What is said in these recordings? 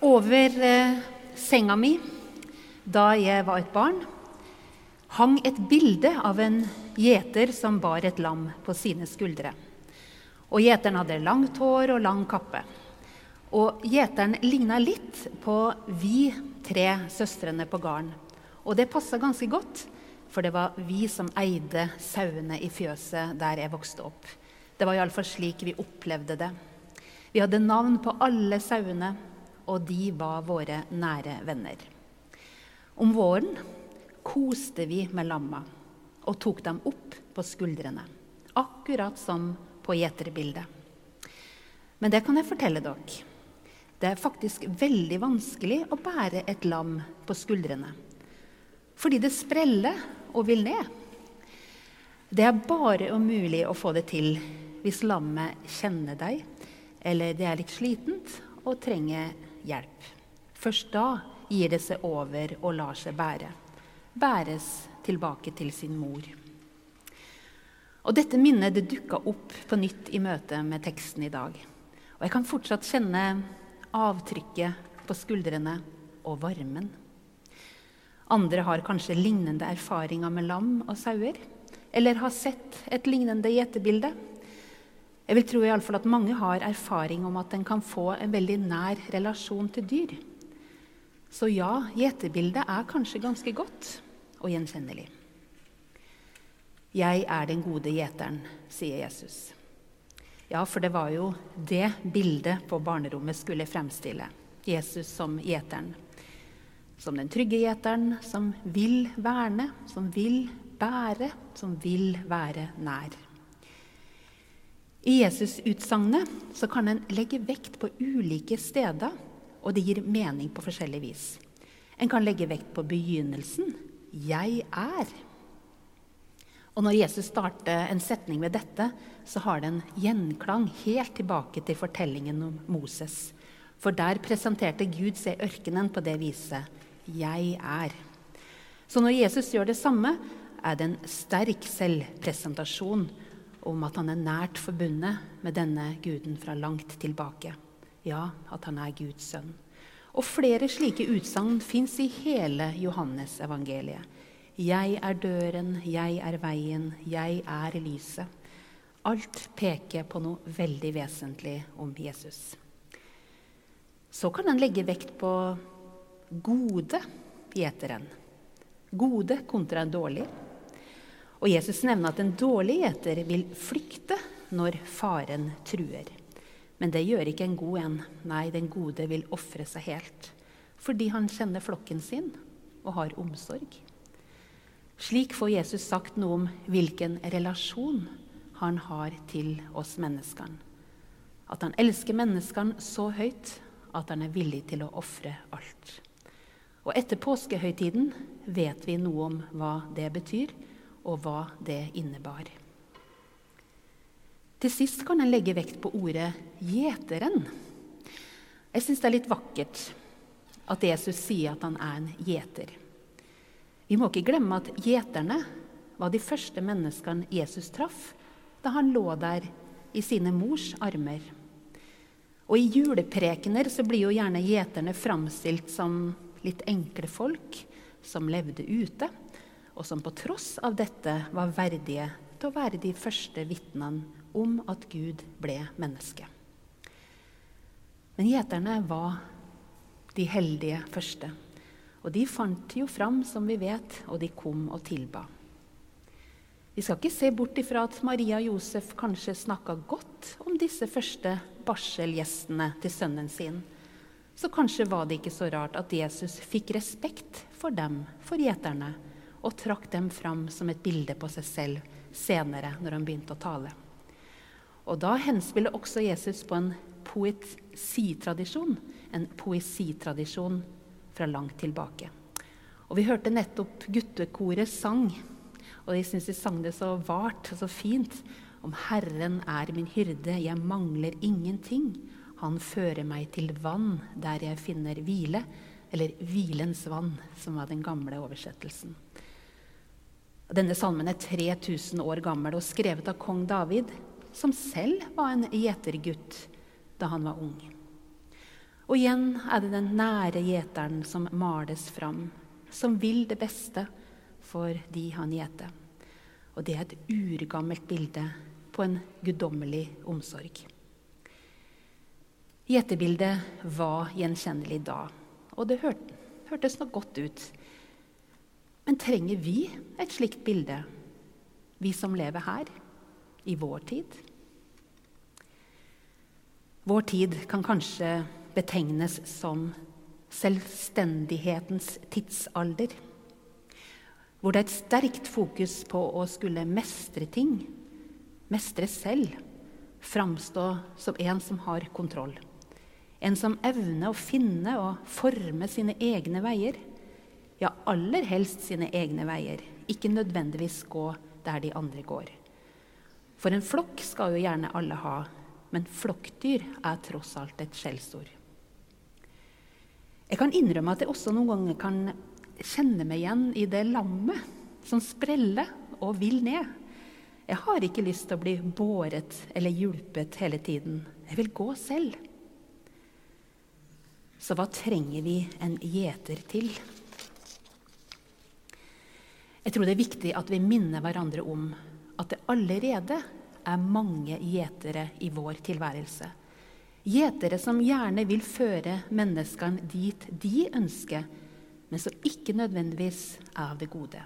Over eh, senga mi da jeg var et barn, hang et bilde av en gjeter som bar et lam på sine skuldre. Og Gjeteren hadde langt hår og lang kappe. Og Gjeteren ligna litt på vi tre søstrene på gården. Og det passa ganske godt, for det var vi som eide sauene i fjøset der jeg vokste opp. Det var iallfall slik vi opplevde det. Vi hadde navn på alle sauene, og de var våre nære venner. Om våren koste vi med lamma og tok dem opp på skuldrene. Akkurat som på gjeterbildet. Men det kan jeg fortelle dere. Det er faktisk veldig vanskelig å bære et lam på skuldrene. Fordi det spreller og vil ned. Det er bare umulig å få det til hvis lammet kjenner deg, eller det er litt slitent og trenger hjelp. Først da gir det seg over og lar seg bære. Bæres tilbake til sin mor. Og Dette minnet det dukka opp på nytt i møte med teksten i dag. Og jeg kan fortsatt kjenne avtrykket på skuldrene og varmen. Andre har kanskje lignende erfaringer med lam og sauer, eller har sett et lignende gjetebilde. Jeg vil tro i alle fall at mange har erfaring om at en kan få en veldig nær relasjon til dyr. Så ja, gjetebildet er kanskje ganske godt og gjenkjennelig. Jeg er den gode gjeteren, sier Jesus. Ja, for det var jo det bildet på barnerommet skulle fremstille. Jesus som gjeteren. Som den trygge gjeteren som vil verne, som vil bære, som vil være nær. I Jesus-utsagnet kan en legge vekt på ulike steder, og det gir mening på forskjellig vis. En kan legge vekt på begynnelsen 'jeg er'. Og Når Jesus starter en setning med dette, så har det en gjenklang helt tilbake til fortellingen om Moses. For der presenterte Gud seg ørkenen på det viset 'jeg er'. Så når Jesus gjør det samme, er det en sterk selvpresentasjon om at han er nært forbundet med denne guden fra langt tilbake. Ja, at han er Guds sønn. Og flere slike utsagn fins i hele Johannes-evangeliet. Jeg er døren, jeg er veien, jeg er lyset. Alt peker på noe veldig vesentlig om Jesus. Så kan en legge vekt på gode gjeteren. Gode kontra en dårlig. Og Jesus nevner at en dårlig gjeter vil flykte når faren truer. Men det gjør ikke en god en. Nei, den gode vil ofre seg helt. Fordi han kjenner flokken sin og har omsorg. Slik får Jesus sagt noe om hvilken relasjon han har til oss menneskene. At han elsker menneskene så høyt at han er villig til å ofre alt. Og etter påskehøytiden vet vi noe om hva det betyr og hva det innebar. Til sist kan en legge vekt på ordet 'gjeteren'. Jeg syns det er litt vakkert at Jesus sier at han er en gjeter. Vi må ikke glemme at gjeterne var de første menneskene Jesus traff da han lå der i sine mors armer. Og I juleprekener så blir jo gjerne gjeterne framstilt som litt enkle folk som levde ute og som på tross av dette var verdige til å være de første vitnene om at Gud ble menneske. Men gjeterne var de heldige første. Og de fant jo fram, som vi vet, og de kom og tilba. Vi skal ikke se bort ifra at Maria og Josef kanskje snakka godt om disse første barselgjestene til sønnen sin. Så kanskje var det ikke så rart at Jesus fikk respekt for dem, for gjeterne, og trakk dem fram som et bilde på seg selv senere, når han begynte å tale. Og Da henspiller også Jesus på en poesitradisjon, en poesitradisjon fra langt tilbake. Og Vi hørte nettopp guttekoret sang, og de syntes de sang det så vart og så fint. Om Herren er min hyrde, jeg mangler ingenting. Han fører meg til vann der jeg finner hvile. Eller hvilens vann, som var den gamle oversettelsen. Denne salmen er 3000 år gammel og skrevet av kong David, som selv var en gjetergutt da han var ung. Og igjen er det den nære gjeteren som males fram, som vil det beste for de han gjeter. Og det er et urgammelt bilde på en guddommelig omsorg. Gjeterbildet var gjenkjennelig da, og det hørtes nok godt ut. Men trenger vi et slikt bilde, vi som lever her, i vår tid? Vår tid kan kanskje betegnes som selvstendighetens tidsalder. Hvor det er et sterkt fokus på å skulle mestre ting, mestre selv, framstå som en som har kontroll. En som evner å finne og forme sine egne veier. Ja, aller helst sine egne veier, ikke nødvendigvis gå der de andre går. For en flokk skal jo gjerne alle ha, men flokkdyr er tross alt et skjellsord. Jeg kan innrømme at jeg også noen ganger kan kjenne meg igjen i det lammet som spreller og vil ned. Jeg har ikke lyst til å bli båret eller hjulpet hele tiden. Jeg vil gå selv. Så hva trenger vi en gjeter til? Jeg tror det er viktig at vi minner hverandre om at det allerede er mange gjetere i vår tilværelse. Gjetere som gjerne vil føre menneskene dit de ønsker, men som ikke nødvendigvis er av det gode.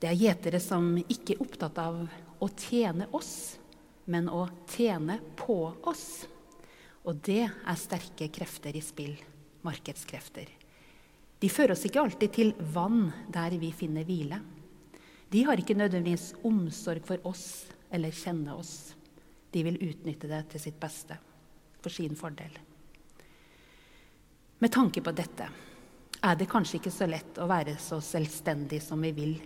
Det er gjetere som ikke er opptatt av å tjene oss, men å tjene på oss. Og det er sterke krefter i spill, markedskrefter. De fører oss ikke alltid til vann der vi finner hvile. De har ikke nødvendigvis omsorg for oss eller kjenner oss. De vil utnytte det til sitt beste, for sin fordel. Med tanke på dette er det kanskje ikke så lett å være så selvstendig som vi vil.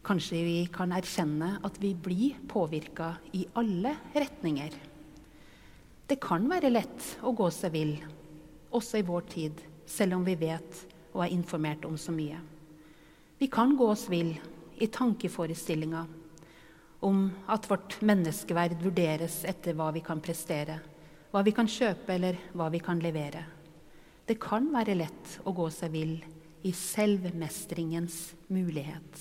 Kanskje vi kan erkjenne at vi blir påvirka i alle retninger. Det kan være lett å gå seg vill, også i vår tid, selv om vi vet og er informert om så mye. Vi kan gå oss vill i tankeforestillinger om at vårt menneskeverd vurderes etter hva vi kan prestere, hva vi kan kjøpe eller hva vi kan levere. Det kan være lett å gå seg vill i selvmestringens mulighet.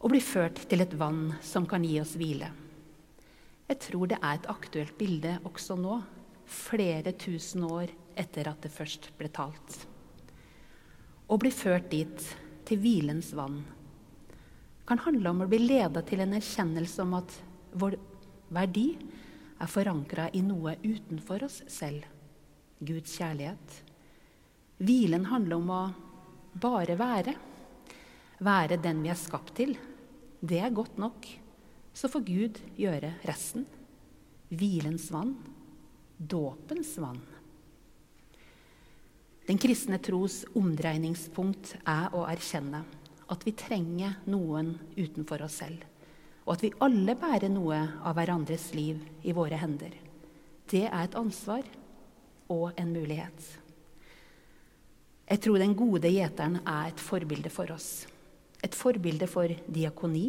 Å bli ført til et vann som kan gi oss hvile. Jeg tror det er et aktuelt bilde også nå, flere tusen år etter at det først ble talt. Å bli ført dit, til hvilens vann kan handle om å bli leda til en erkjennelse om at vår verdi er forankra i noe utenfor oss selv Guds kjærlighet. Hvilen handler om å bare være. Være den vi er skapt til. Det er godt nok. Så får Gud gjøre resten. Hvilens vann. Dåpens vann. Den kristne tros omdreiningspunkt er å erkjenne at vi trenger noen utenfor oss selv. Og at vi alle bærer noe av hverandres liv i våre hender. Det er et ansvar og en mulighet. Jeg tror den gode gjeteren er et forbilde for oss. Et forbilde for diakoni.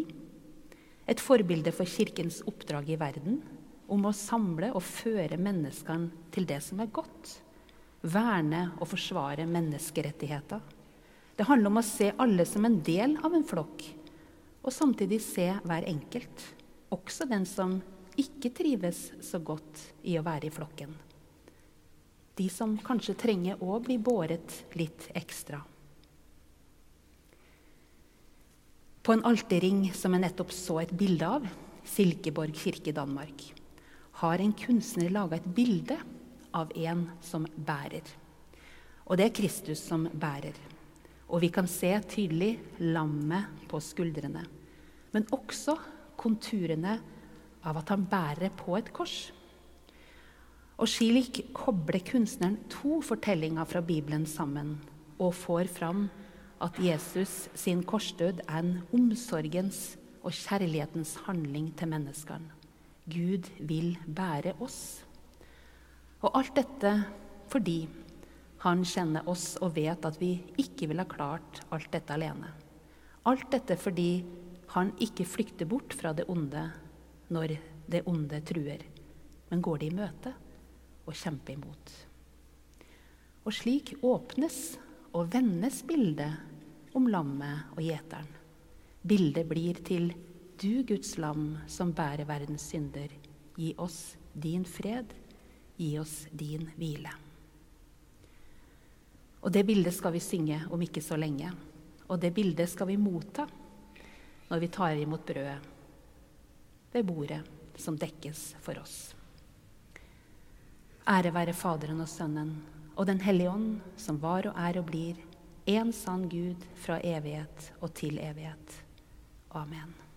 Et forbilde for Kirkens oppdrag i verden om å samle og føre menneskene til det som er godt. Verne og forsvare menneskerettigheter det handler om å se alle som en del av en flokk, og samtidig se hver enkelt, også den som ikke trives så godt i å være i flokken. De som kanskje trenger å bli båret litt ekstra. På en alterring som jeg nettopp så et bilde av, Silkeborg kirke i Danmark, har en kunstner laga et bilde av en som bærer. Og det er Kristus som bærer. Og vi kan se tydelig lammet på skuldrene. Men også konturene av at han bærer på et kors. Og slik kobler kunstneren to fortellinger fra Bibelen sammen og får fram at Jesus sin korsdød er en omsorgens og kjærlighetens handling til menneskene. Gud vil bære oss. Og alt dette fordi han kjenner oss og vet at vi ikke ville ha klart alt dette alene. Alt dette fordi han ikke flykter bort fra det onde når det onde truer. men går det i møte og kjemper imot. Og slik åpnes og vendes bildet om lammet og gjeteren. Bildet blir til du, Guds lam, som bærer verdens synder. Gi oss din fred, gi oss din hvile. Og det bildet skal vi synge om ikke så lenge. Og det bildet skal vi motta når vi tar imot brødet ved bordet som dekkes for oss. Ære være Faderen og Sønnen og Den hellige ånd, som var og er og blir, en sann Gud fra evighet og til evighet. Amen.